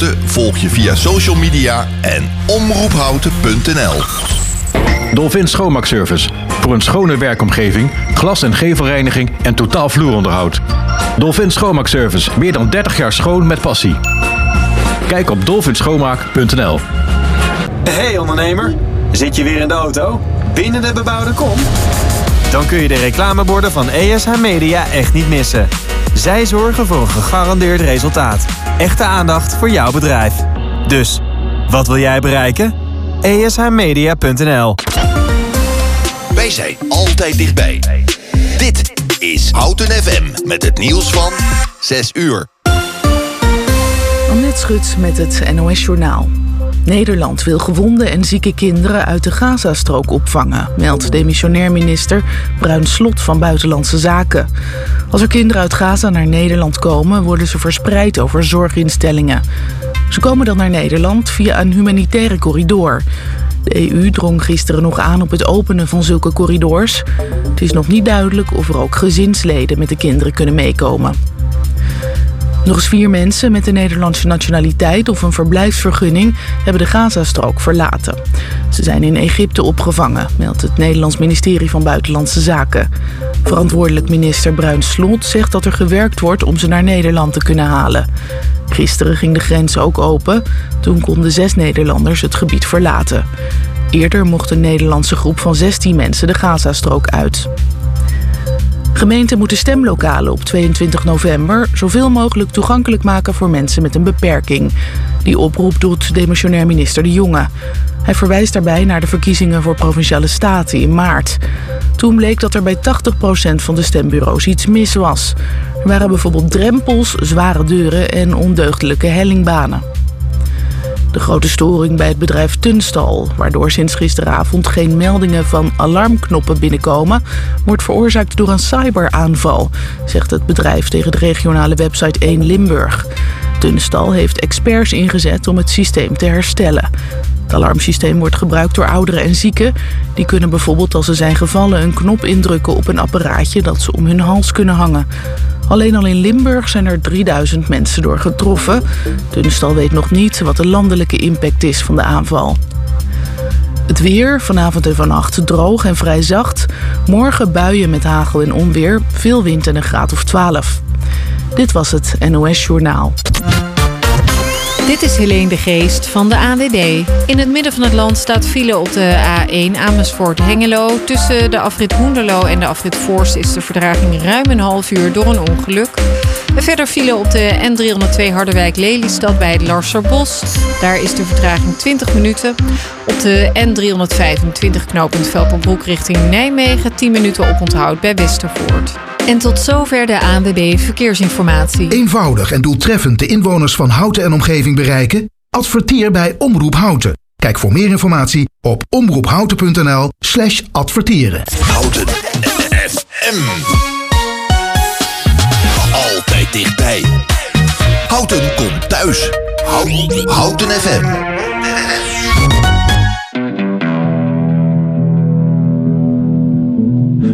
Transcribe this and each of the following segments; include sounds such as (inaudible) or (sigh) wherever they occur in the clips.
Houten volg je via social media en omroephouten.nl. Dolphin Schoonmaakservice. Voor een schone werkomgeving, glas- en gevelreiniging en totaal vloeronderhoud. Dolphin Schoonmaakservice. Meer dan 30 jaar schoon met passie. Kijk op dolphinschoonmaak.nl. Hey ondernemer, zit je weer in de auto? Binnen de bebouwde kom? Dan kun je de reclameborden van ESH Media echt niet missen. Zij zorgen voor een gegarandeerd resultaat. Echte aandacht voor jouw bedrijf. Dus, wat wil jij bereiken? ESHmedia.nl Wij zijn altijd dichtbij. Dit is Houten FM met het nieuws van 6 uur. Annette Schut met het NOS Journaal. Nederland wil gewonde en zieke kinderen uit de Gazastrook opvangen, meldt demissionair minister Bruin Slot van Buitenlandse Zaken. Als er kinderen uit Gaza naar Nederland komen, worden ze verspreid over zorginstellingen. Ze komen dan naar Nederland via een humanitaire corridor. De EU drong gisteren nog aan op het openen van zulke corridors. Het is nog niet duidelijk of er ook gezinsleden met de kinderen kunnen meekomen. Nog eens vier mensen met een Nederlandse nationaliteit of een verblijfsvergunning hebben de Gazastrook verlaten. Ze zijn in Egypte opgevangen, meldt het Nederlands ministerie van Buitenlandse Zaken. Verantwoordelijk minister Bruin Slot zegt dat er gewerkt wordt om ze naar Nederland te kunnen halen. Gisteren ging de grens ook open. Toen konden zes Nederlanders het gebied verlaten. Eerder mocht een Nederlandse groep van 16 mensen de Gazastrook uit. Gemeenten moeten stemlokalen op 22 november zoveel mogelijk toegankelijk maken voor mensen met een beperking. Die oproep doet demissionair minister De Jonge. Hij verwijst daarbij naar de verkiezingen voor provinciale staten in maart. Toen bleek dat er bij 80% van de stembureaus iets mis was. Er waren bijvoorbeeld drempels, zware deuren en ondeugdelijke hellingbanen. De grote storing bij het bedrijf Tunstal, waardoor sinds gisteravond geen meldingen van alarmknoppen binnenkomen, wordt veroorzaakt door een cyberaanval, zegt het bedrijf tegen de regionale website 1 Limburg. Tunstal heeft experts ingezet om het systeem te herstellen. Het alarmsysteem wordt gebruikt door ouderen en zieken. Die kunnen bijvoorbeeld als ze zijn gevallen een knop indrukken op een apparaatje dat ze om hun hals kunnen hangen. Alleen al in Limburg zijn er 3000 mensen door getroffen. Tunstal weet nog niet wat de landelijke impact is van de aanval. Het weer, vanavond en vannacht droog en vrij zacht. Morgen buien met hagel en onweer, veel wind en een graad of 12. Dit was het NOS Journaal. Dit is Helene de Geest van de ANWB. In het midden van het land staat file op de A1 Amersfoort-Hengelo. Tussen de afrit Hoenderloo en de afrit Voorst is de verdraging ruim een half uur door een ongeluk. Verder file op de N302 Harderwijk-Lelystad bij het Larserbos. Daar is de vertraging 20 minuten. Op de N325 knooppunt Velpenbroek richting Nijmegen 10 minuten oponthoud bij Westervoort. En tot zover de ANWB Verkeersinformatie. Eenvoudig en doeltreffend de inwoners van Houten en omgeving bereiken? Adverteer bij Omroep Houten. Kijk voor meer informatie op omroephouten.nl slash adverteren. Houten FM. Altijd dichtbij. Houten komt thuis. Houten, Houten FM.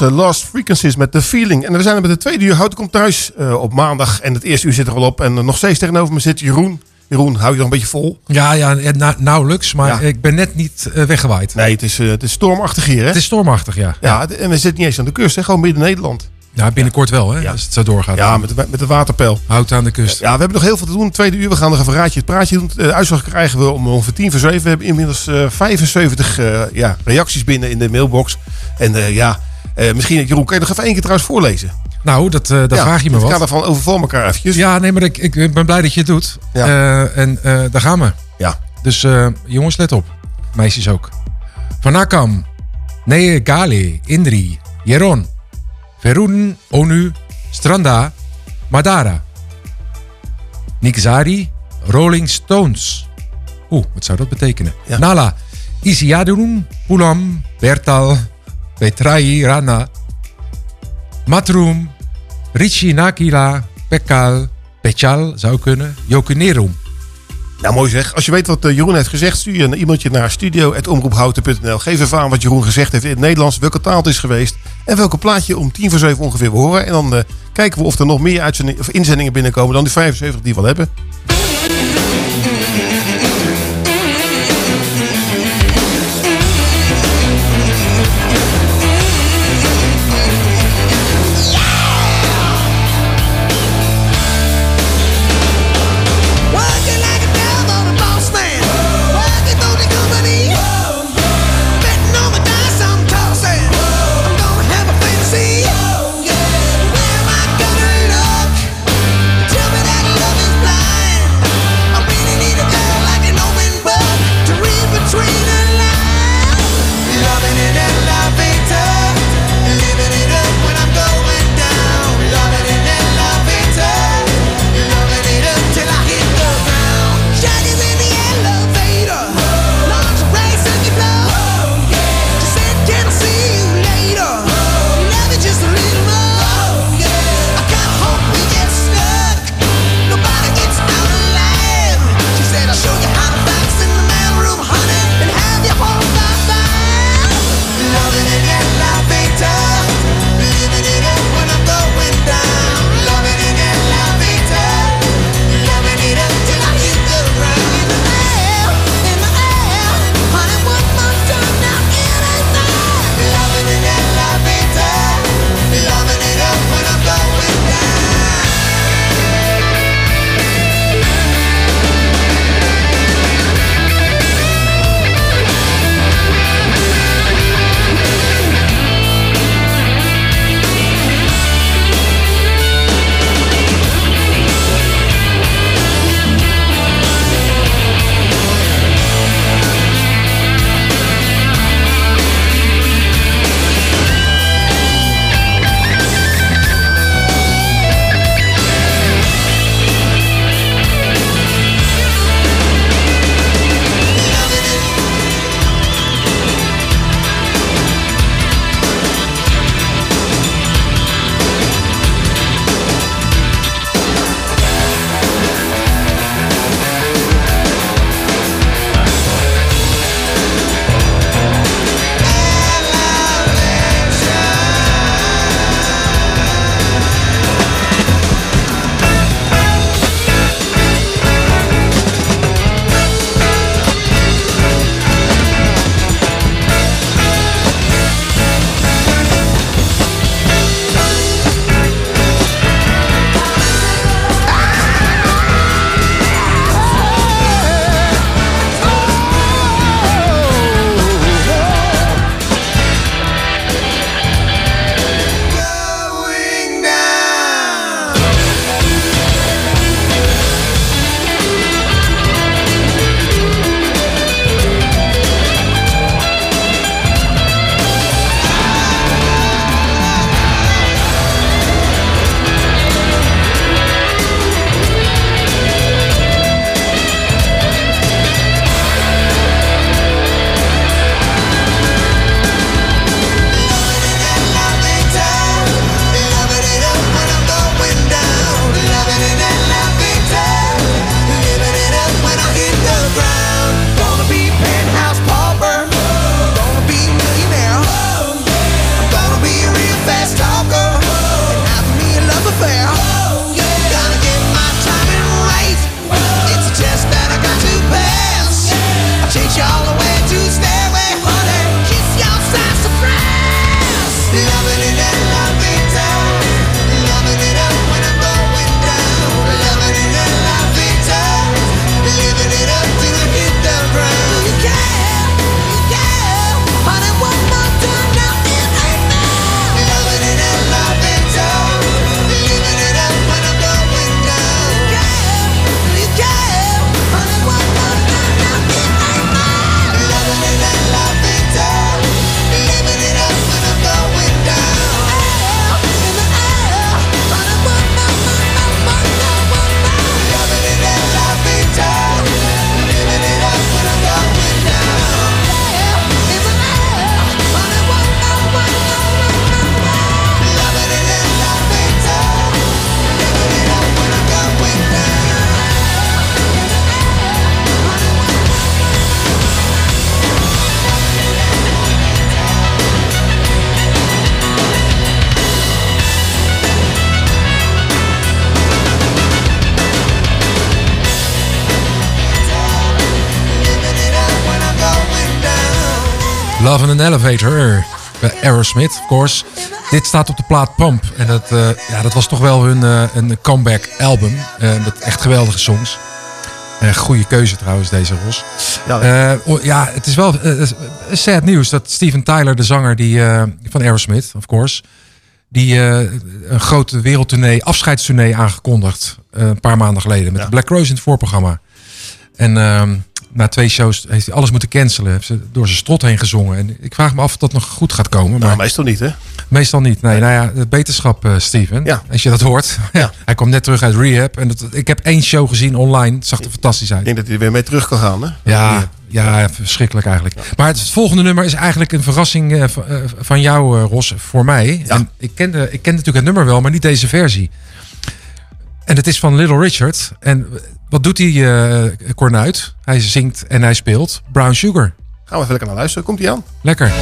was eh, Lost Frequencies met The Feeling. En we zijn er met de tweede uur. Houten komt thuis eh, op maandag. En het eerste uur zit er al op. En eh, nog steeds tegenover me zit Jeroen. Jeroen, hou je nog een beetje vol? Ja, ja na- nauwelijks, maar Ja. ik ben net niet weggewaaid. Nee, het is, het is stormachtig hier, hè? Het is stormachtig, ja. Ja, en we zitten niet eens aan de kust, hè? Gewoon midden Nederland. Ja, binnenkort wel, hè, Ja. als het zo doorgaat. Ja, met de, met de waterpeil. Hout aan de kust. Ja, we hebben nog heel veel te doen. Tweede uur, we gaan nog even raadje het praatje doen. De uitslag krijgen we om ongeveer tien voor zeven. We hebben inmiddels eh 75 eh, ja, reacties binnen in de mailbox. En ja, eh, misschien, Jeroen, kan je nog even één keer trouwens voorlezen? Nou, dat, eh dat ja, vraag je me Ik wat. ga daarvan overval elkaar eventjes. Ja, nee, maar ik, ik ben blij dat je het doet. Ja. Eh, en daar gaan we. Ja. Dus jongens, let op. Meisjes ook. Vanakam, Nee Gale, Indri, Jeron, Verun, Onu, Stranda, Madara. Nikzari, Rolling Stones. Oeh, wat zou dat betekenen? Ja. Nala, Isiadun, Pulam, Bertal, Petrai, Rana, Matrum, Richie Nakila, Pekal, Pechal zou kunnen, Jokunerum. Nou, mooi zeg. Als je weet wat eh, Jeroen heeft gezegd, stuur je een naar studio.omroephouten.nl. Geef even aan wat Jeroen gezegd heeft in het Nederlands, welke taal het is geweest en welke plaatje om tien voor zeven ongeveer we horen. En dan eh, kijken we of er nog meer of inzendingen binnenkomen dan die 75 die we al hebben. An Elevator. Bij Aerosmith, of course. Dit staat op de plaat Pump. En dat, eh, ja, dat was toch wel hun eh, een comeback album. Eh, met echt geweldige songs. Eh goede keuze trouwens, deze Ros. Ja, Ja, ja het is wel eh, sad nieuws dat Steven Tyler, de zanger die, eh, van Aerosmith, of course... die eh, een grote wereldtournee, afscheidstournee aangekondigd. eh, een paar maanden geleden. Met Ja. de Black Rose in het voorprogramma. En ehm, na twee shows heeft hij alles moeten cancelen. Heeft ze door zijn strot heen gezongen. En ik vraag me af of dat nog goed gaat komen. Maar nou, meestal niet, hè? meestal niet. Nee, nou ja, beterschap, eh, Steven. Ja. Als je dat hoort. (laughs) Ja. Hij komt net terug uit rehab. En dat, ik heb één show gezien online. Het zag er fantastisch Ik uit. denk dat hij er weer mee terug kan gaan, hè? Ja, ja, verschrikkelijk eigenlijk. Maar het volgende nummer is eigenlijk een verrassing eh, van- eh, van jou, Ros, voor mij. Ja. En ik kende, ik kende natuurlijk het nummer wel, maar niet deze versie. En het is van Little Richard. En wat doet hij, eh Cornuit? Hij zingt en hij speelt Brown Sugar. Gaan we even lekker naar luisteren. Komt hij aan? Lekker.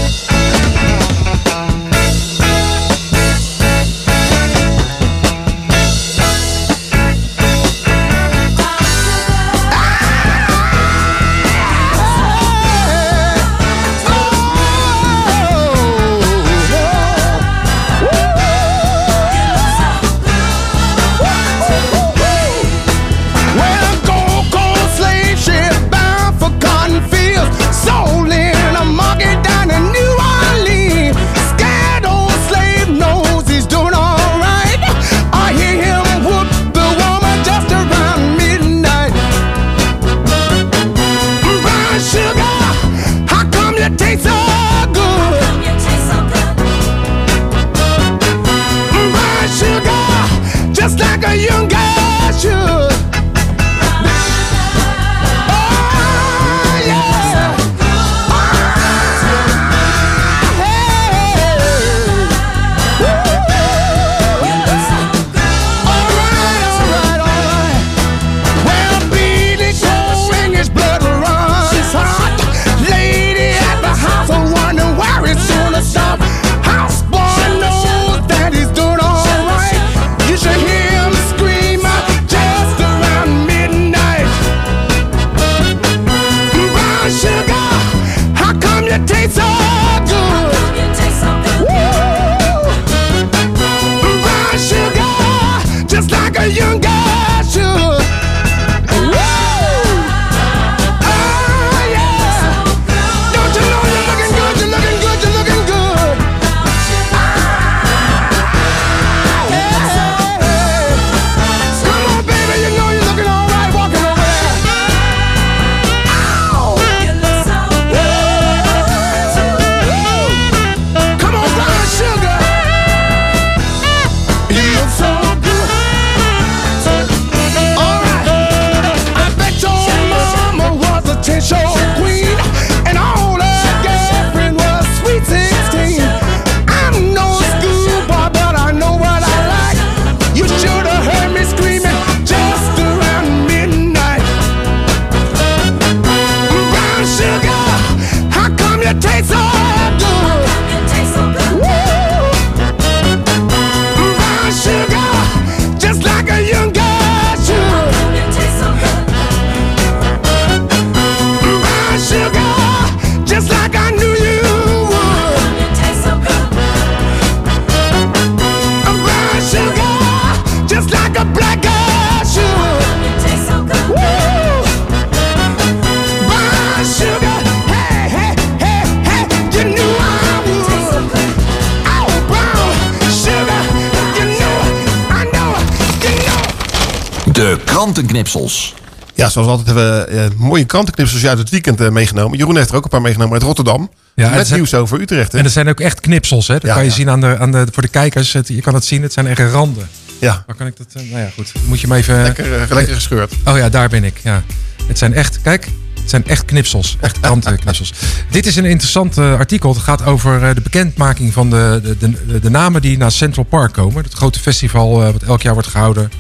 De krantenknipsels. Ja, zoals altijd hebben we eh, mooie krantenknipsels uit het weekend eh, meegenomen. Jeroen heeft er ook een paar meegenomen uit Rotterdam. Ja, het met zijn- nieuws over Utrecht. Hè? En er zijn ook echt knipsels, hè? Dat Ja, kan je ja. zien aan de, aan de, voor de kijkers. Het- je kan het zien, het zijn echt randen. Ja, Waar kan ik dat? eh, Nou ja, goed. Moet je me even. lekker, lekker gescheurd. Oh ja, daar ben ik. Ja. Het zijn echt, kijk, het zijn echt knipsels. Echt krantenknipsels. (laughs) Dit is een interessant artikel. Het gaat over eh, de bekendmaking van de, de, de, de namen die naar Central Park komen. Het grote festival eh, wat elk jaar wordt gehouden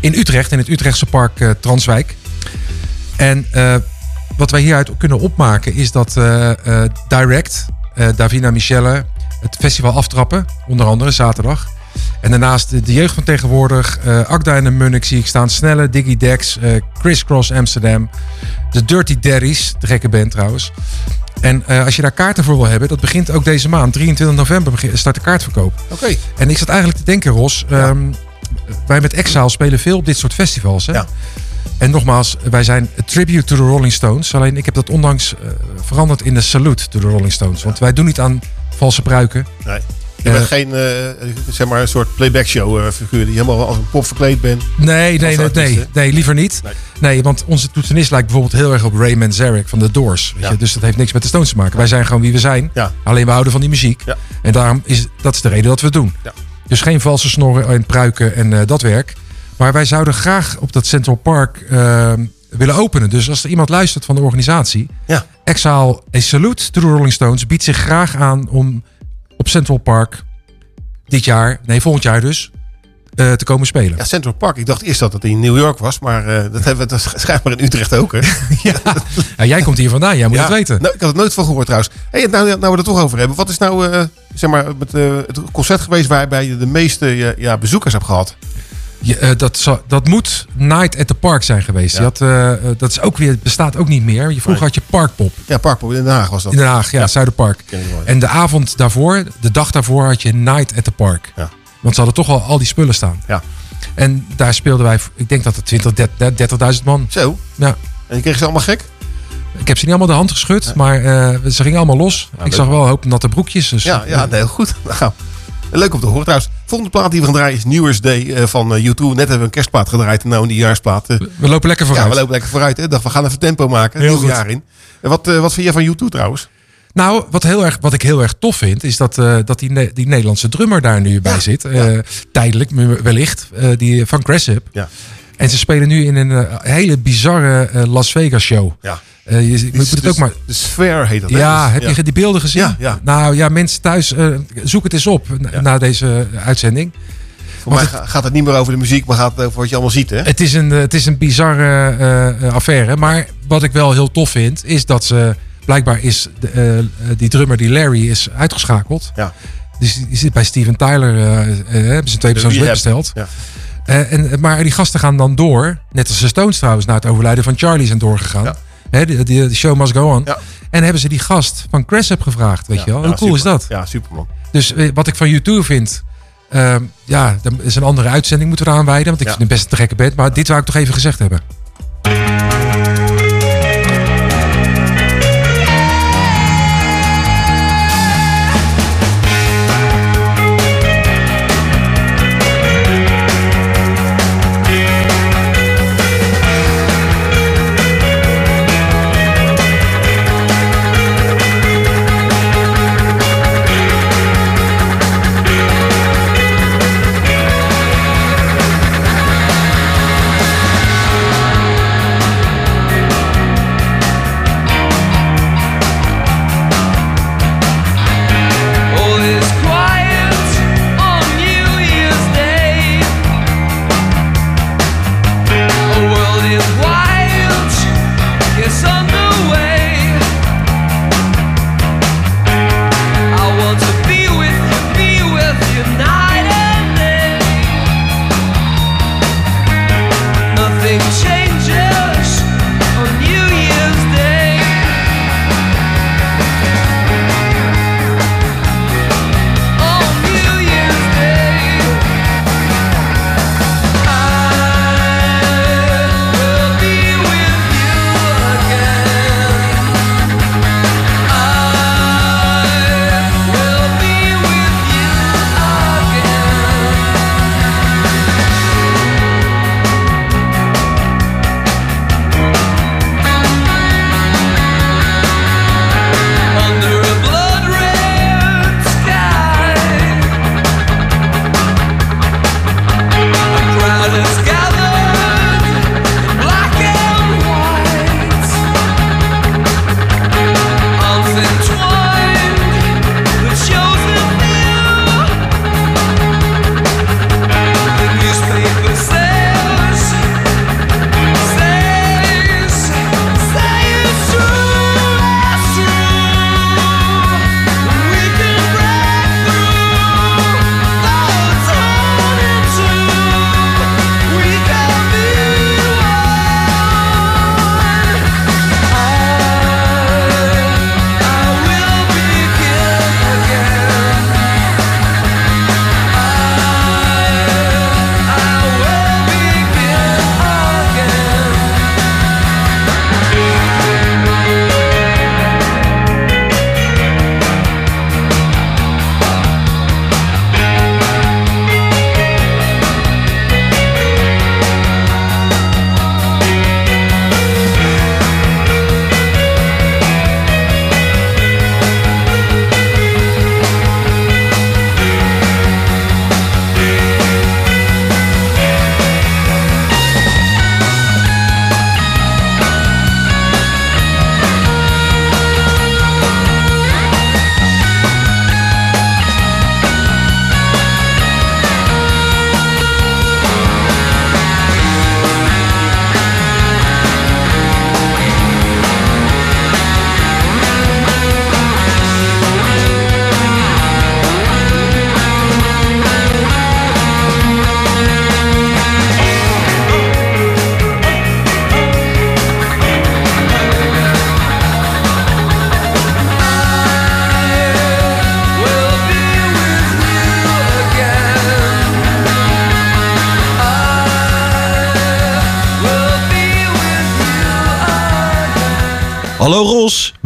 in Utrecht, in het Utrechtse park eh, Transwijk. En eh, wat wij hieruit kunnen opmaken is dat eh, Direct, Davina Michelle, het festival aftrappen, onder andere zaterdag. En daarnaast de, jeugd van tegenwoordig. Akda en de Munnik zie ik staan. Snelle, Diggy Dex, eh Crisscross Amsterdam. De Dirty Daddies, de gekke band trouwens. En als je daar kaarten voor wil hebben, dat begint ook deze maand. 23 november start de kaartverkoop. Oké. En ik zat eigenlijk te denken, Ros. ehm, wij met Exile spelen veel op dit soort festivals. Hè? Ja. En nogmaals, wij zijn a tribute to the Rolling Stones. Alleen ik heb dat onlangs eh, veranderd in de salute to the Rolling Stones. Want wij doen niet aan valse pruiken. Nee. Je Eh, bent geen, eh, zeg maar, een soort playback show eh, figuur die helemaal als een pop verkleed bent. Nee, nee, nee, nee, liever niet. Nee. Nee. want onze toetsenist lijkt bijvoorbeeld heel erg op Ray Manzarek van The Doors. Weet Ja. je? Dus dat heeft niks met de Stones te maken. Wij zijn gewoon wie we zijn. Ja. Alleen we houden van die muziek. Ja. En daarom is dat is de reden dat we het doen. Dus geen valse snorren en pruiken en eh, dat werk. Maar wij zouden graag op dat Central Park eh, willen openen. Dus als er iemand luistert van de organisatie. Ja. Exile A Salute to the Rolling Stones biedt zich graag aan om op Central Park dit jaar, nee volgend jaar dus, eh, te komen spelen. Ja, Central Park. Ik dacht eerst dat het in New York was, maar eh, dat hebben we dat schijnbaar in Utrecht ook. Hè? (laughs) Ja, jij komt hier vandaan, jij moet Ja, het weten. Nou, ik had het nooit van gehoord trouwens. Hey, nou, nou we het er toch over hebben. Wat is nou eh, zeg maar, het, het concert geweest waarbij je de meeste ja, ja, bezoekers hebt gehad? Eh, dat, dat moet Night at the Park zijn geweest. Ja. Had, dat is ook weer, bestaat ook niet meer. Je, vroeger Nee. had je Parkpop Ja, Parkpop in Den Haag was dat. in Den Haag, ja, Zuiderpark. Wel, ja. En de avond daarvoor, de dag daarvoor, had je Night at the Park. Ja. Want ze hadden toch al al die spullen staan. Ja. En daar speelden wij, ik denk dat er 20, 30 30.000 man. Zo. Ja. En je kreeg ze allemaal gek? Ik heb ze niet allemaal de hand geschud, maar eh, ze gingen allemaal los. ik leuk. zag wel een hoop natte broekjes. Dus, Ja, ja heel goed. (laughs) Nou, leuk om te horen trouwens. Volgende plaat die we gaan draaien is New Year's Day eh, van eh, U2. Net hebben we een kerstplaat gedraaid en nou een nieuwjaarsplaat. Eh, We lopen lekker ja, vooruit. we lopen lekker vooruit. Hè. Dacht, we gaan even tempo maken. Heel goed. jaar in. En wat, wat vind je van U2 trouwens? Nou, wat, heel erg, wat ik heel erg tof vind, is dat, eh, dat die, Ne- die Nederlandse drummer daar nu bij zit. Eh, Tijdelijk, wellicht. eh, die van Cressip. Ja. En ze spelen nu in een hele bizarre Las Vegas show. Ja. Eh, je, moet het ook maar. De sfeer heet dat. Ja, Dus, heb je die beelden gezien? Ja, ja. Nou ja, mensen thuis, zoek het eens op na, na deze uitzending. Voor mij ga- gaat het niet meer over de muziek, maar gaat het over wat je allemaal ziet. Hè? Het is een, het is een bizarre affaire. Maar wat ik wel heel tof vind, is dat ze. Blijkbaar is de, eh, die drummer, die Larry, is uitgeschakeld. Ja. Dus die zit bij Steven Tyler. eh, eh, hebben ze twee persoons Rehab. besteld. Ja. En, maar die gasten gaan dan door. Net als de Stones trouwens, na het overlijden van Charlie zijn doorgegaan. Ja. Hè, die, de show must go on. Ja. En hebben ze die gast van Cressip gevraagd. Weet je wel? Ja, Hoe cool super. is dat? Ja, superman. Dus wat ik van YouTube vind. ehm, ja, dat is een andere uitzending moeten we eraan wijden. Want ik vind het best een gekke band. Maar dit wou ik toch even gezegd hebben.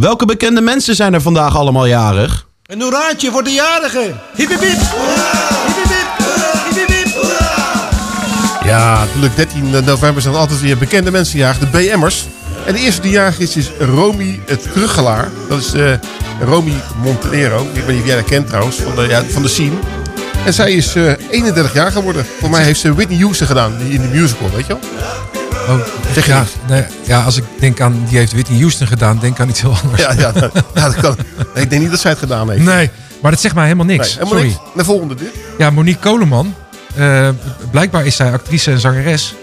Welke bekende mensen zijn er vandaag allemaal jarig? Een hoeraatje voor de jarigen. Hip. Ja, natuurlijk 13 november zijn altijd weer bekende mensen jarig, de BM'ers. En de eerste die jarig is, is Romy het Kruggelaar. Dat is eh Romy Montenero. Ik weet niet of jij dat kent trouwens, van de, ja, van de scene. En zij is eh 31 jaar geworden. Voor mij heeft ze Whitney Houston gedaan, die in de musical, weet je wel? Oh, Zeg ja, ja, als ik denk aan, die heeft Whitney Houston gedaan, denk aan iets heel anders. Ja, ja, dat, ja, dat kan. Ik denk niet dat zij het gedaan heeft. Nee, maar dat zegt mij helemaal niks. Nee, helemaal Sorry. niks. De volgende dit. Ja, Monique Koleman. eh, blijkbaar is zij actrice en zangeres.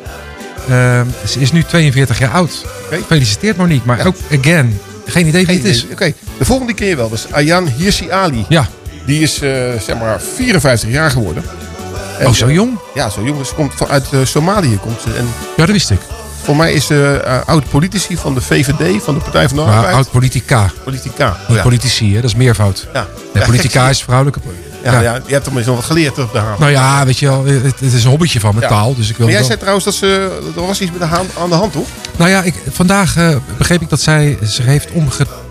Eh, ze is nu 42 jaar oud. Gefeliciteerd Monique. Maar ook, again, geen idee wie het is. Oké, de volgende je wel. Dat is Ayan Hirsi Ali. Ja. Die is eh, zeg maar 54 jaar geworden. En, Oh, zo eh, jong? Ja, zo jong. Ze komt vanuit eh, Somalië. Komt ze. En Ja, dat wist ik. voor mij is ze eh, oud politici van de VVD, van de Partij van de Arbeid. oud politica. Ja. politici, hè? dat is meervoud. Ja. Nee, (laughs) Ja, politica is vrouwelijke... Ja, ja. je hebt tenminste nog wat geleerd op de haan. Nou ja, weet je wel, het, het is een hobbytje van mijn Ja. taal. Dus ik wil maar jij wel- zei trouwens dat ze, er was iets met de haan aan de hand, toch? Nou ja, ik, vandaag begreep ik dat zij zich heeft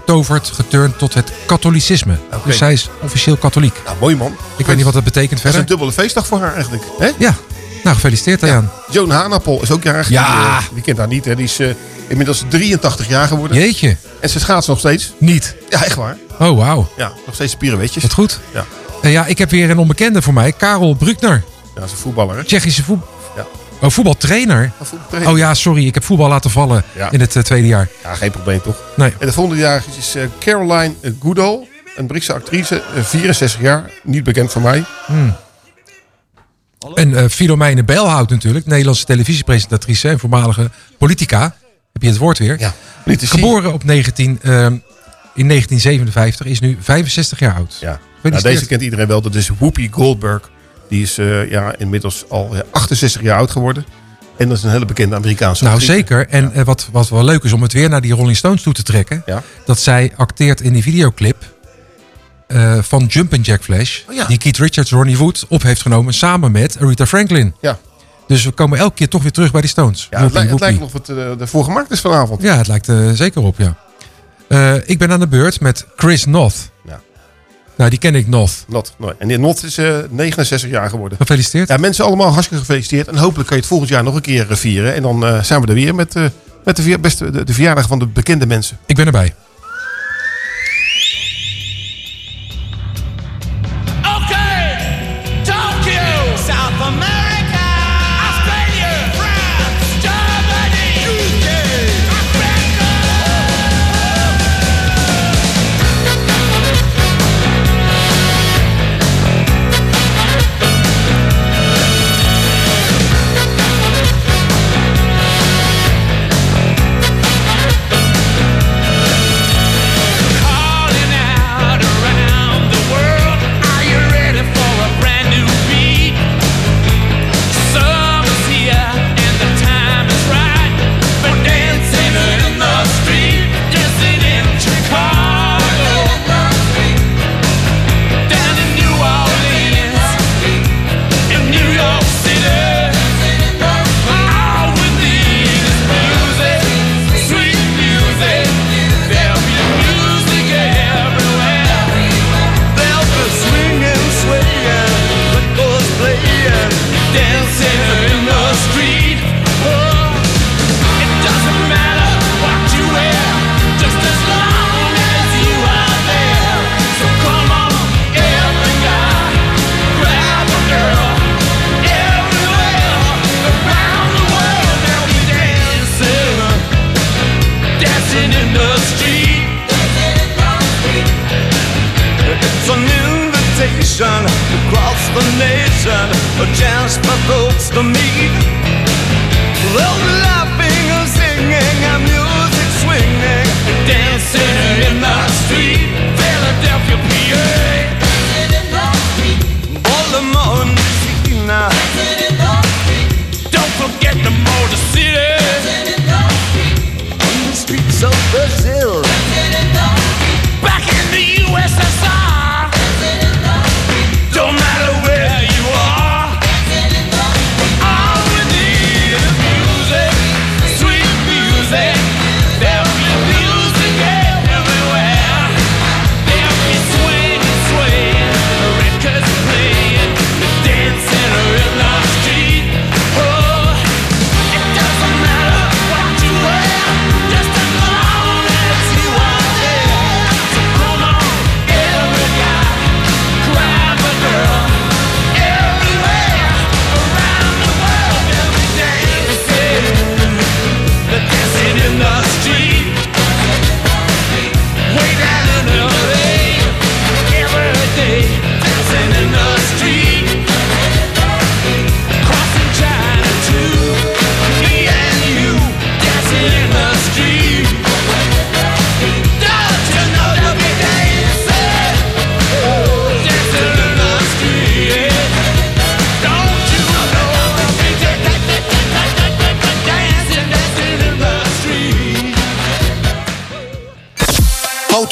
omgetoverd, geturnd tot het katholicisme. Dus zij is officieel katholiek. Nou, mooi man. Ik weet niet wat dat betekent Dat is verder. een dubbele feestdag voor haar eigenlijk. Hè? Ja, nou gefeliciteerd Arjan. Joan Hanappel is ook jarig. Ja. Die, eh, die kent haar niet. Hè. Die is eh, inmiddels 83 jaar geworden. Jeetje. En ze schaatst nog steeds. Niet. Ja, echt waar. Oh, wauw. Ja, nog steeds spierenwetjes. Wat goed. Ja. En ja, ik heb weer een onbekende voor mij. Karel Bruckner. Ja, dat is een voetballer. Hè? Tsjechische voet... Oh, voetbaltrainer. Ja, voetbaltrainer. Oh ja, sorry. Ik heb voetbal laten vallen Ja. in het eh, tweede jaar. Ja, geen probleem toch? Nee. En de volgende jaar is eh, Caroline eh, Goodall. Een Britse actrice, eh, 64 jaar. Niet bekend van mij. Hmm. En eh Filomene Bijlhout natuurlijk. Nederlandse televisiepresentatrice en voormalige politica. Heb je het woord weer? Ja. Politici. Geboren op 19, ehm, in 1957. Is nu 65 jaar oud. Ja. Nou, deze kent iedereen wel. Dat is Whoopi Goldberg. Die is eh, ja, inmiddels al eh, 68 jaar oud geworden. En dat is een hele bekende Amerikaanse Nou, actrice. zeker. En eh, wat, wat wel leuk is om het weer naar die Rolling Stones toe te trekken. Ja. Dat zij acteert in die videoclip eh, van Jumpin' Jack Flash. Oh ja. Die Keith Richards, Ronnie Wood op heeft genomen samen met Aretha Franklin. Ja. Dus we komen elke keer toch weer terug bij die Stones. Ja, het, lijkt, het whoopie. lijkt nog wat eh, ervoor gemaakt is vanavond. Ja, het lijkt er zeker op, ja. Eh, ik ben aan de beurt met Chris Noth. Nou, die ken ik Noth. Not, nooit. En die Not is eh, 69 jaar geworden. Gefeliciteerd. Ja, mensen allemaal hartstikke gefeliciteerd. En hopelijk kan je het volgend jaar nog een keer eh, vieren. En dan eh, zijn we er weer met, eh, met de, vier- beste, de, de verjaardag van de bekende mensen. Ik ben erbij.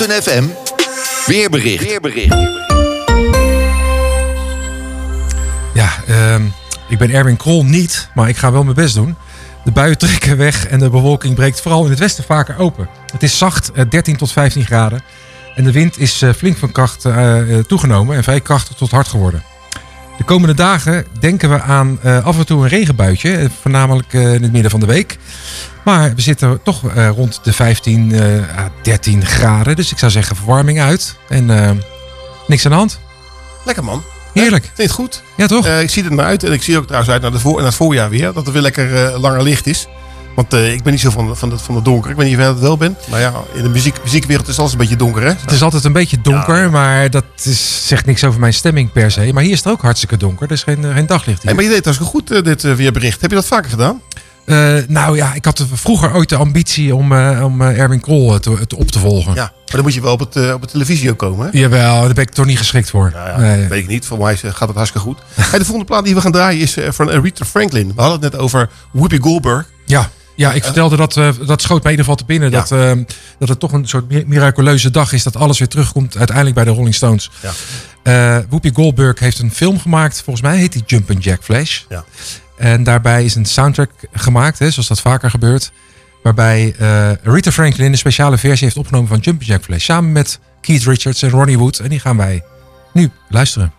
Houten FM weerbericht. weerbericht. Ja, ehm, ik ben Erwin Krol niet, maar ik ga wel mijn best doen. De buien trekken weg en de bewolking breekt vooral in het westen vaker open. Het is zacht, eh, 13 tot 15 graden. En de wind is eh, flink van kracht eh, eh, toegenomen en vrij krachtig tot hard geworden. De komende dagen denken we aan eh, af en toe een regenbuitje, eh, voornamelijk eh, in het midden van de week. Maar we zitten toch rond de 15 eh, à 13 graden. Dus ik zou zeggen verwarming uit en niks aan de hand. Lekker man. Heerlijk. Vind je het goed? Ja, toch? Ik zie er naar uit. En ik zie ook trouwens uit naar, de voor, naar het voorjaar weer. Dat er weer lekker langer licht is. Want eh, ik ben niet zo van, van, het, van het donker. Ik weet niet of jij dat wel bent. Maar ja, in de muziek, muziekwereld is alles een beetje donker, hè? Het is altijd een beetje donker, maar dat is, zegt niks over mijn stemming per se. Maar hier is het ook hartstikke donker. Er is geen, eh, geen daglicht hier. Hey, maar je deed trouwens goed, eh, dit eh, weerbericht. Heb je dat vaker gedaan? Nou ja, ik had vroeger ooit de ambitie om, om Erwin Krol eh, te, te- op te volgen. Ja. Maar dan moet je wel op, het, op de televisie ook komen, hè? Jawel, daar ben ik toch niet geschikt voor. Ja, Nee. weet ik niet. Voor mij gaat het hartstikke goed. Hey, de volgende plaat die we gaan draaien is van Aretha Franklin. We hadden het net over Whoopi Goldberg. Ja, ja, ik vertelde dat, eh, dat schoot mij in ieder geval te binnen. Ja. Dat, eh, dat het toch een soort mi- miraculeuze dag is. Dat alles weer terugkomt uiteindelijk bij de Rolling Stones. Ja. Eh, Whoopi Goldberg heeft een film gemaakt. Volgens mij heet die Jumpin' Jack Flash. Ja. En daarbij is een soundtrack gemaakt, hè, zoals dat vaker gebeurt. Waarbij Rita Franklin een speciale versie heeft opgenomen van Jumpin' Jack Flash. Samen met Keith Richards en Ronnie Wood. En die gaan wij nu luisteren.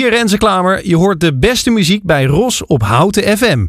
Hier Renze Klamer. Je hoort de beste muziek bij Ros op Houten FM.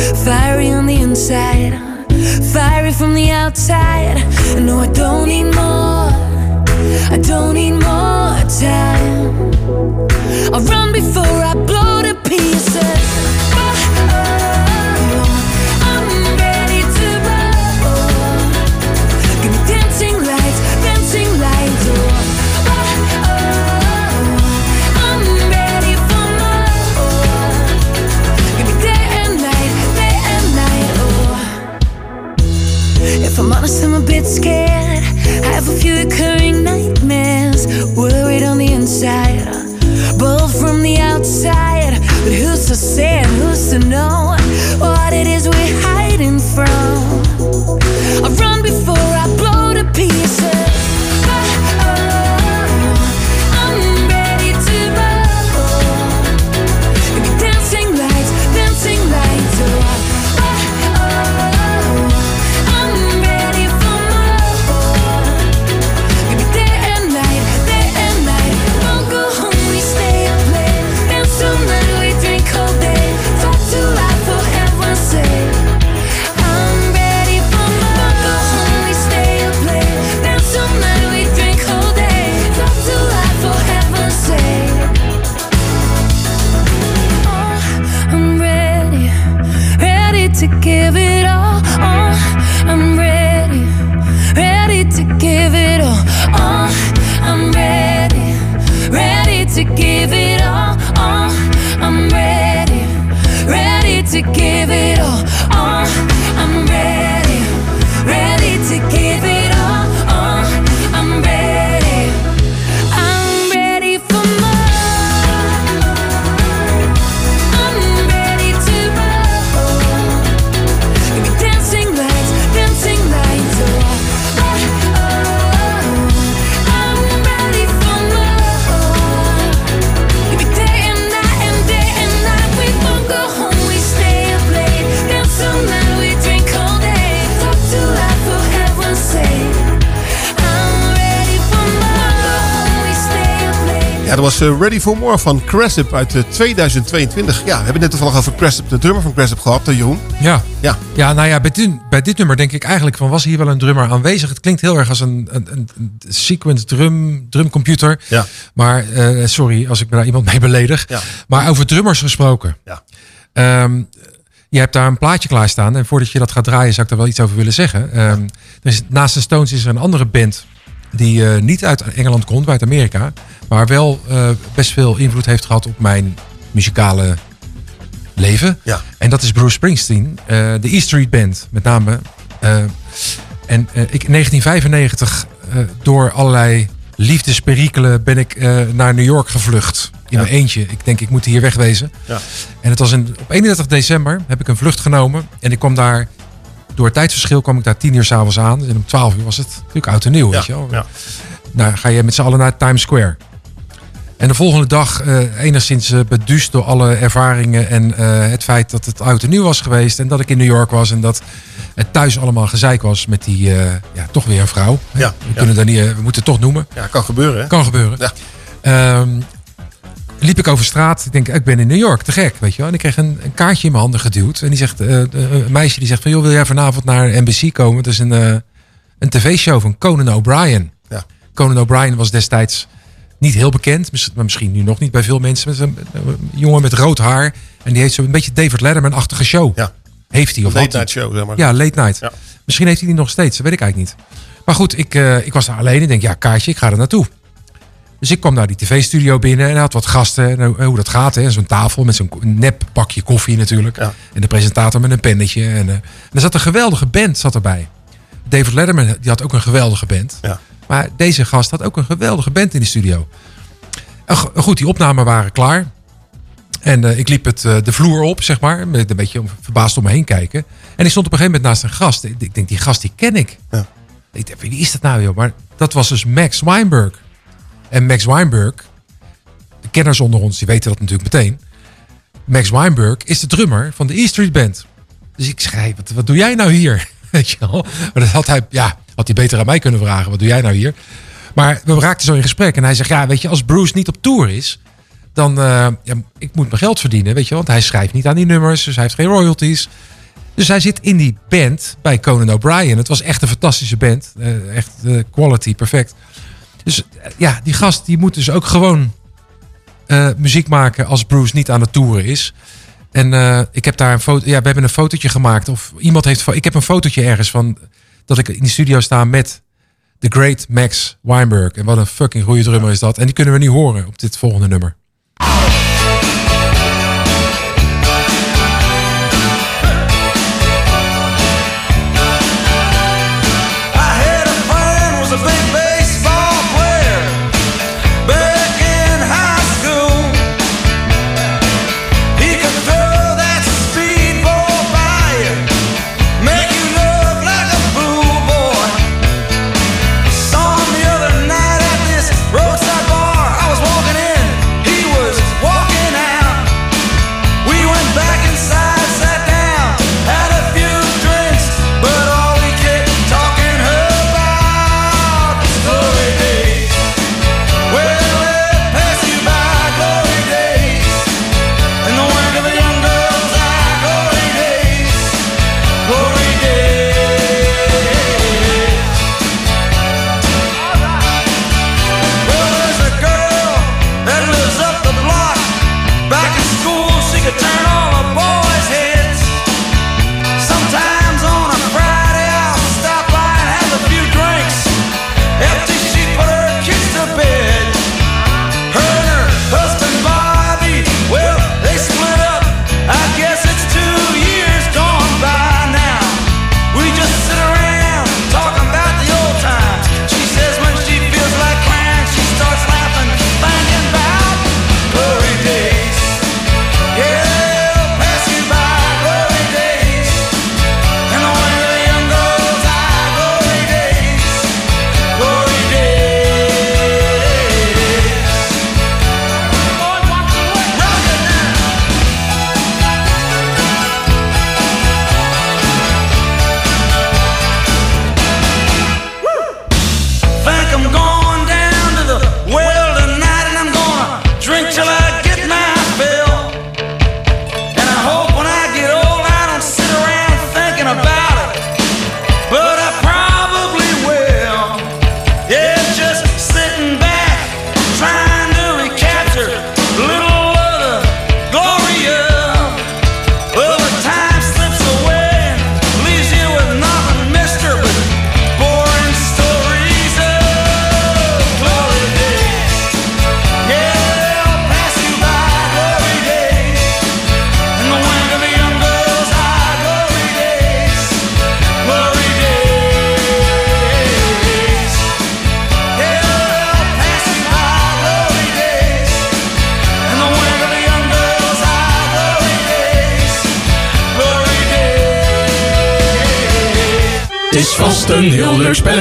Fiery on the inside, fiery from the outside. No, I don't need more, I don't need more time. I'll run before I blow to pieces. Scared. I have a few recurring nightmares. Worried on the inside, bold from the outside. But who's to say was eh, Ready for More van Cressip uit eh, 2022. Ja, we hebben net toevallig over Cressip, de drummer van Cressip gehad, eh, Jeroen. Ja. Ja. Ja, nou ja, bij dit, bij dit nummer denk ik eigenlijk van was hier wel een drummer aanwezig. Het klinkt heel erg als een, een, een sequence drum, drumcomputer. Ja. Maar eh, sorry als ik daar iemand mee beledig. Ja. Maar over drummers gesproken. Ja. Ehm, je hebt daar een plaatje klaarstaan. En voordat je dat gaat draaien zou ik daar wel iets over willen zeggen. Is, naast de Stones is er een andere band die eh, niet uit Engeland komt, maar uit Amerika. Maar wel eh, best veel invloed heeft gehad op mijn muzikale leven. Ja. En dat is Bruce Springsteen, eh, de E Street Band met name. Eh, en ik, in 1995, eh, door allerlei liefdesperikelen, ben ik naar New York gevlucht. In Ja. mijn eentje. Ik denk, ik moet hier wegwezen. Ja. En het was een, op 31 december heb ik een vlucht genomen. En ik kwam daar, door het tijdsverschil kwam ik daar 10 uur s'avonds aan. En om 12 uur was het natuurlijk oud en nieuw, weet je wel. ja. Nou, ga je met z'n allen naar Times Square. En de volgende dag eh, enigszins eh, beduust door alle ervaringen en eh, het feit dat het oud en nieuw was geweest. En dat ik in New York was en dat het thuis allemaal gezeik was met die, ja, toch weer een vrouw. Ja, we, ja. kunnen dat niet, we moeten het toch noemen. Ja, kan gebeuren. Hè? Kan gebeuren. Ja. Ehm, liep ik over straat. Ik denk, ik ben in New York, te gek, weet je wel. En ik kreeg een, een kaartje in mijn handen geduwd. En die zegt, een meisje die zegt van, joh, wil jij vanavond naar NBC komen? Het is een, een tv-show van Conan O'Brien. Ja. Conan O'Brien was destijds niet heel bekend, maar misschien nu nog niet bij veel mensen. Met een, een jongen met rood haar. En die heeft zo'n beetje David Letterman-achtige show. Ja. Heeft hij of Late night show, zeg maar. Ja, late night. Ja. Misschien heeft hij die nog steeds, dat weet ik eigenlijk niet. Maar goed, ik, eh, ik was daar alleen en denk, ja, kaartje, ik ga er naartoe. Dus ik kwam naar die tv-studio binnen en hij had wat gasten. En hoe- hoe dat gaat, hè. Zo'n tafel met zo'n nep bakje koffie natuurlijk. En de presentator met een pennetje. En, eh, en er zat een geweldige band zat erbij. David Letterman die had ook een geweldige band. Maar deze gast had ook een geweldige band in de studio. En goed, die opnamen waren klaar. En eh, ik liep het, eh, de vloer op, zeg maar. Met een beetje verbaasd om me heen kijken. En ik stond op een gegeven moment naast een gast. Ik denk, die gast die ken ik. Ik dacht, wie is dat nou joh? Maar dat was dus Max Weinberg. En Max Weinberg, de kenners onder ons, die weten dat natuurlijk meteen. Max Weinberg is de drummer van de E Street Band. Dus ik schrijf, wat, wat doe jij nou hier? (laughs) Weet je wel? Maar dat had hij, ja, had hij beter aan mij kunnen vragen. Wat doe jij nou hier? Maar we raakten zo in gesprek. En hij zegt, ja, weet je, als Bruce niet op tour is... dan, eh, ja, ik moet mijn geld verdienen, weet je. Want hij schrijft niet aan die nummers, dus hij heeft geen royalties. Dus hij zit in die band bij Conan O'Brien. Het was echt een fantastische band. Eh, echt eh, quality, perfect. Dus ja, die gast die moet dus ook gewoon muziek maken als Bruce niet aan het toeren is. En eh, ik heb daar een foto. Ja, we hebben een fotootje gemaakt. Of iemand heeft. Ik heb een fotootje ergens van. Dat ik in de studio sta met. The Great Max Weinberg. En wat een fucking goede drummer is dat. En die kunnen we nu horen op dit volgende nummer.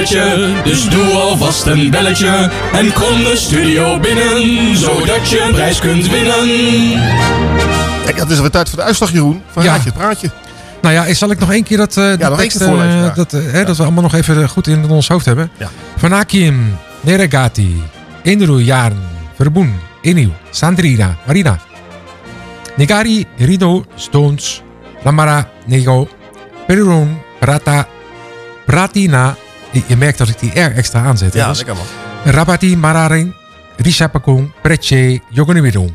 Spelletje, dus doe alvast een belletje. En kom de studio binnen, zodat je een prijs kunt winnen. Kijk, het is alweer tijd voor de uitslag, Jeroen. Van Ja. Raadje het Praatje. Nou ja, zal ik nog één keer dat, eh één tekst, voorlezen, eh, ja. dat, eh, hè, dat we allemaal nog even goed in ons hoofd hebben. Ja. Vanakim, Neregati, Indru Jaren, Verbun, Inu, Sandrina, Marina. Negari, Rido, Stones, Lamara, Nego, Peruron, Prata, Pratina. Je- merkt dat ik die R extra aanzet. Ja, lekker man. Rabati, Mararin, Rishapakong, Jogonimidong.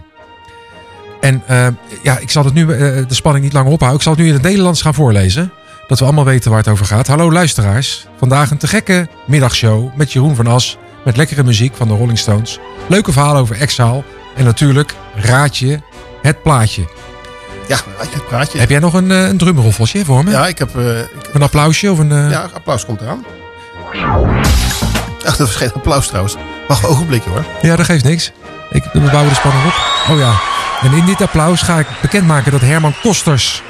En eh, ja, ik zal het nu eh, de spanning niet langer ophouden. Ik zal het nu in het Nederlands gaan voorlezen. Dat we allemaal weten waar het over gaat. Hallo luisteraars. Vandaag een te gekke middagshow met Jeroen van As, Met lekkere muziek van de Rolling Stones. Leuke verhalen over Exile. En natuurlijk raad je het plaatje. Ja, het praatje. Heb jij nog een, eh, een drumroffeltje voor me? Ja, ik heb... ik- Een applausje of een... ja, applaus komt eraan. Ach, dat was geen applaus trouwens. Wacht een ogenblikje hoor. Ja, dat geeft niks. Ik we bouwen de spanning op. Oh ja. En in dit applaus ga ik bekendmaken dat Herman Kosters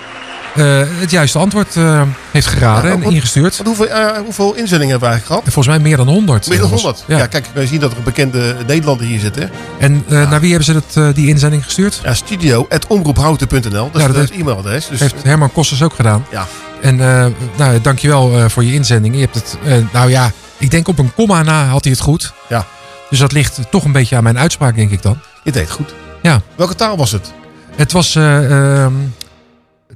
eh, het juiste antwoord eh, heeft geraden Ja, en wat- ingestuurd. Hoeveel, eh, hoeveel inzendingen hebben we eigenlijk gehad? En volgens mij meer dan 100. Meer dan zelfs. 100. Ja. Ja. kijk, wij zien dat er een bekende Nederlander hier zit. Hè? En naar wie hebben ze dat, die inzending gestuurd? Ja, studio.omroephouten.nl. Dat is Ja, dat het heeft- e-mailadres. Dus, heeft Herman Kosters ook gedaan. Ja. En eh nou, dankjewel eh voor je inzending. Je hebt het, eh, nou ja, ik denk op een komma na had hij het goed. Ja. Dus dat ligt toch een beetje aan mijn uitspraak, denk ik dan. Je deed goed. Ja. Welke taal was het? Het was eh, ehm,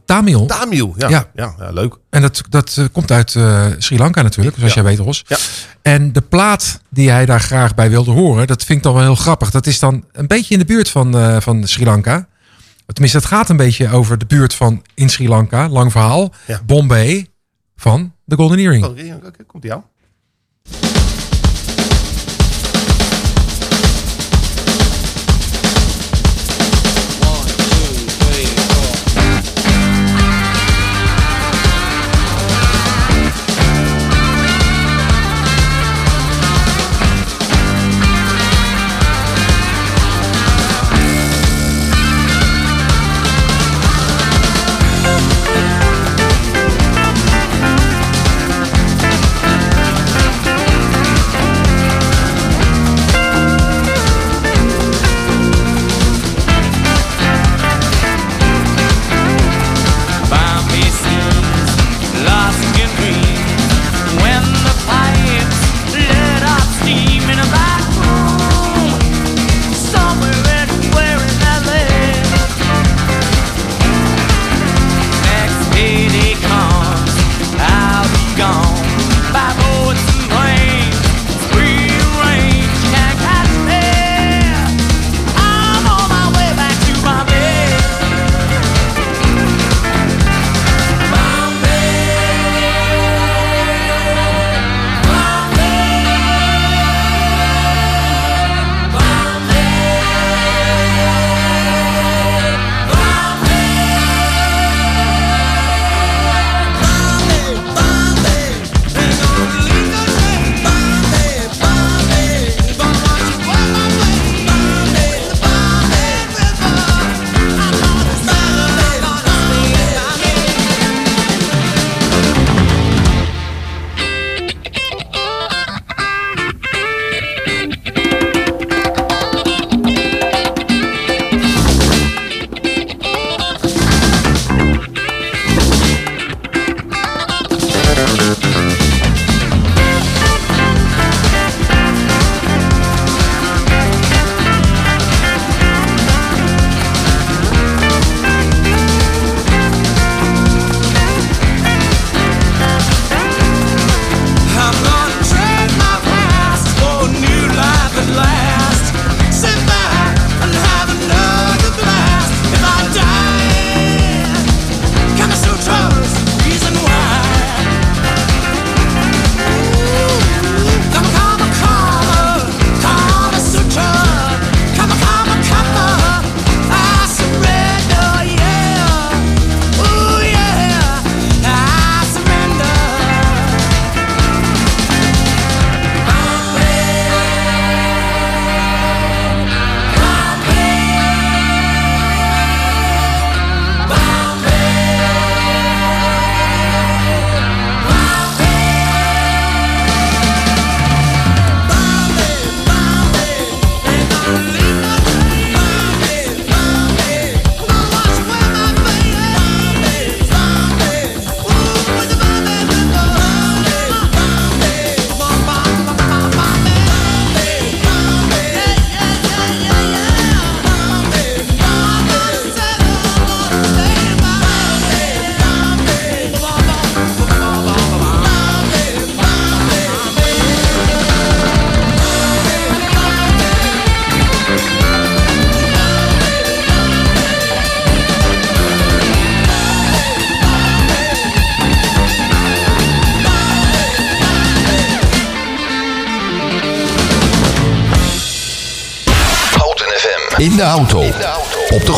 Tamil. Tamil, ja. Ja. Ja, ja, leuk. En dat, dat komt uit Sri Lanka natuurlijk, zoals jij weet, Ros. Ja. En de plaat die hij daar graag bij wilde horen, dat vind ik dan wel heel grappig. Dat is dan een beetje in de buurt van, van Sri Lanka. Tenminste, het gaat een beetje over de buurt van in Sri Lanka. Lang verhaal. Ja. Bombay van de Golden Earring. Oh, ja, oké, komt jou.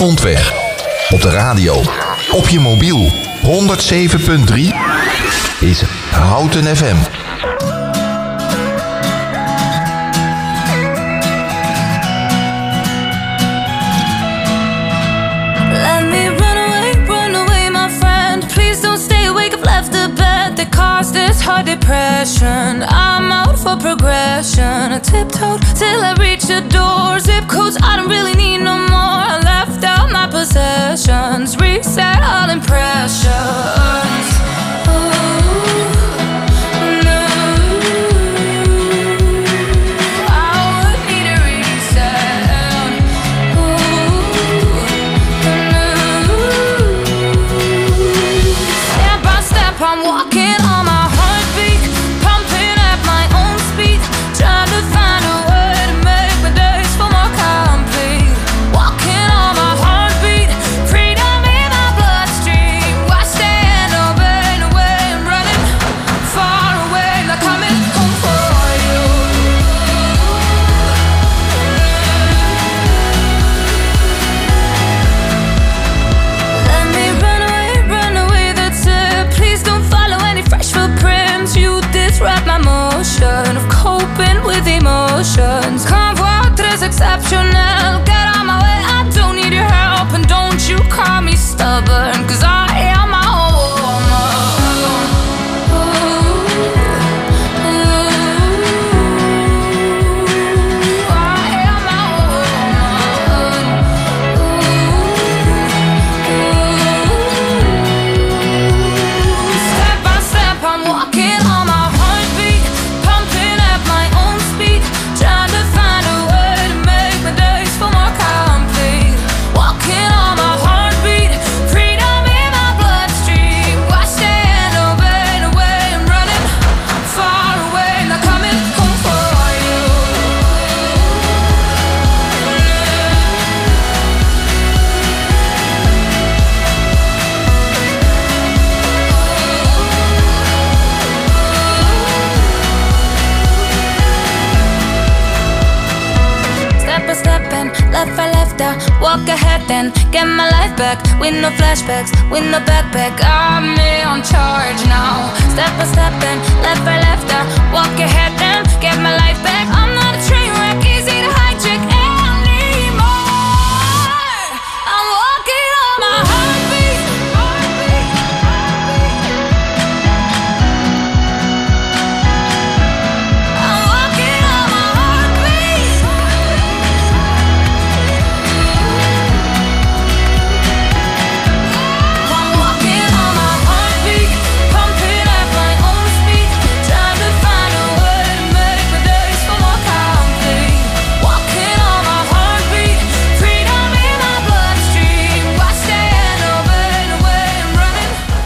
Grondweg. Op de radio. Op je mobiel. 107.3 is Houten FM. Heart depression. I'm out for progression. I tiptoed till I reached the door. Zip codes I don't really need no possessions. Reset all impressions. Ooh, no.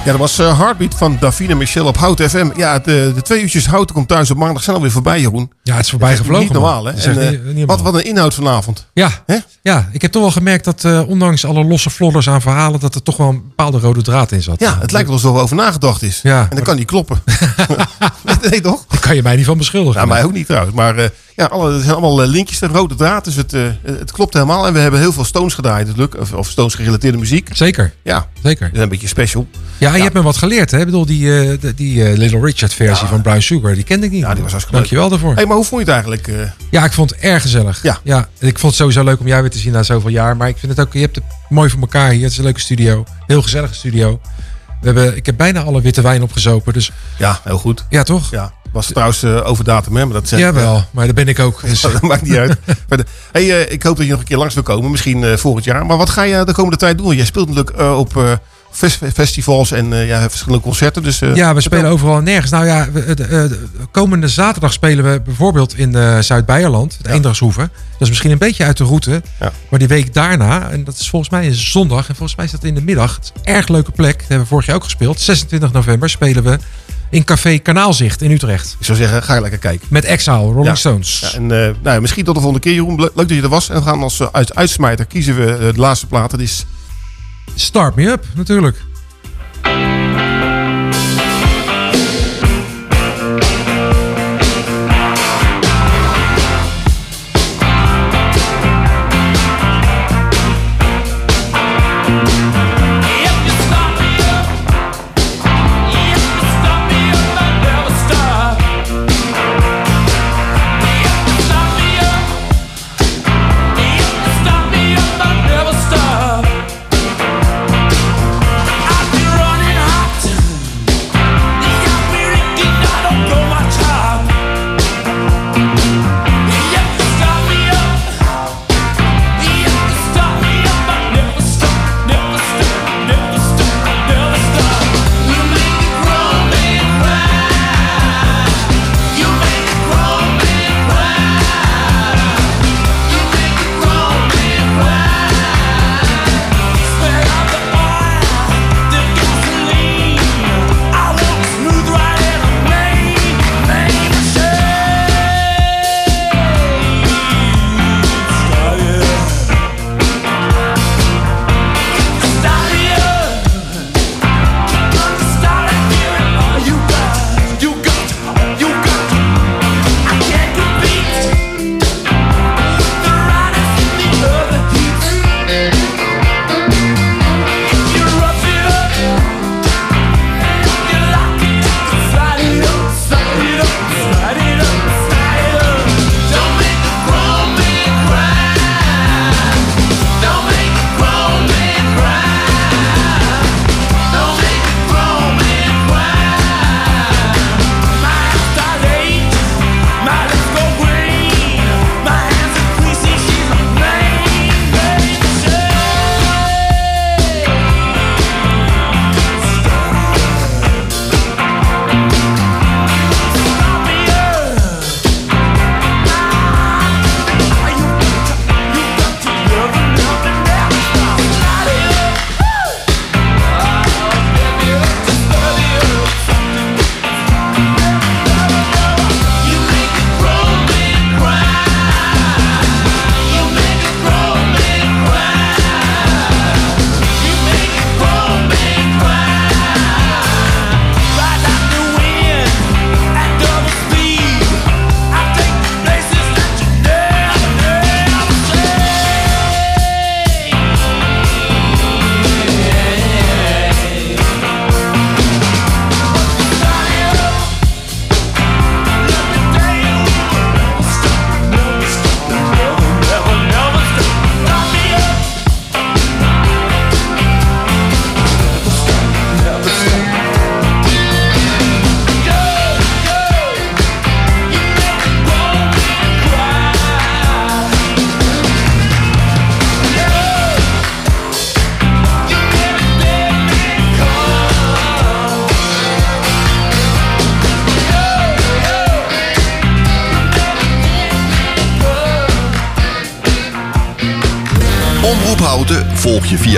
Ja, dat was eh, Heartbeat van Davine Michel op Hout FM. Ja, de, de twee uurtjes Houten komt thuis op maandag zijn alweer voorbij, Jeroen. Ja, het is voorbij gevlogen. Niet normaal, hè? En, eh, niet- niet wat, normaal. wat een inhoud vanavond. Ja, ja, ik heb toch wel gemerkt dat eh, ondanks alle losse flodders aan verhalen... dat er toch wel een bepaalde rode draad in zat. Ja, het lijkt wel alsof er over nagedacht is. Ja. En dat kan niet kloppen. (laughs) nee, toch? Daar kan je mij niet van beschuldigen. Ja, mij ook niet trouwens. Maar eh, ja, alle, er zijn allemaal linkjes, de rode draad. Dus het, het klopt helemaal. En we hebben heel veel Stones gedraaid natuurlijk. Of, of Stones gerelateerde muziek. Zeker. Ja, Zeker. dat is een beetje special. Ja, je hebt me wat geleerd. Hè? Ik bedoel, die, die Little Richard versie van Brown Sugar, die kende ik niet. Ja, die was hartstikke. Dankjewel daarvoor. Hey, maar hoe vond je het eigenlijk? eh? Ja, ik vond het erg gezellig. Ja. ja. Ik vond het sowieso leuk om jou weer te zien na zoveel jaar. Maar ik vind het ook, je hebt het mooi voor elkaar hier. Het is een leuke studio. Heel gezellige studio. We hebben, ik heb bijna alle witte wijn opgezopen. Dus ja, heel goed. Ja, toch? Ja, was trouwens eh, over datum, hè? Maar dat zeg ik, Jawel, eh, maar daar ben ik ook. Dus. (laughs) dat maakt niet uit. (laughs) Hey, ik hoop dat je nog een keer langs wil komen. Misschien volgend jaar. Maar wat ga je de komende tijd doen? Jij speelt natuurlijk op festivals en eh, ja, verschillende concerten. Dus, eh, Ja, we spelen overal en nergens. Nou ja, we, eh, de, de komende zaterdag spelen we bijvoorbeeld in Zuid-Beierland, het Eendragshoeve. Dat is misschien een beetje uit de route. Maar die week daarna, en dat is volgens mij een zondag, en volgens mij is dat in de middag. Het is een erg leuke plek. Dat hebben we vorig jaar ook gespeeld. 26 november spelen we in Café Kanaalzicht in Utrecht. Ik zou zeggen, ga je lekker kijken. Met Exile, Rolling Ja. Stones. Ja, en nou, ja, misschien tot de volgende keer, Jeroen. Le- Leuk dat je er was. En we gaan als uit, uitsmijter kiezen we de laatste plaat. Dat is Start Me Up, natuurlijk.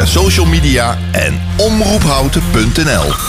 Social media en omroephouten.nl.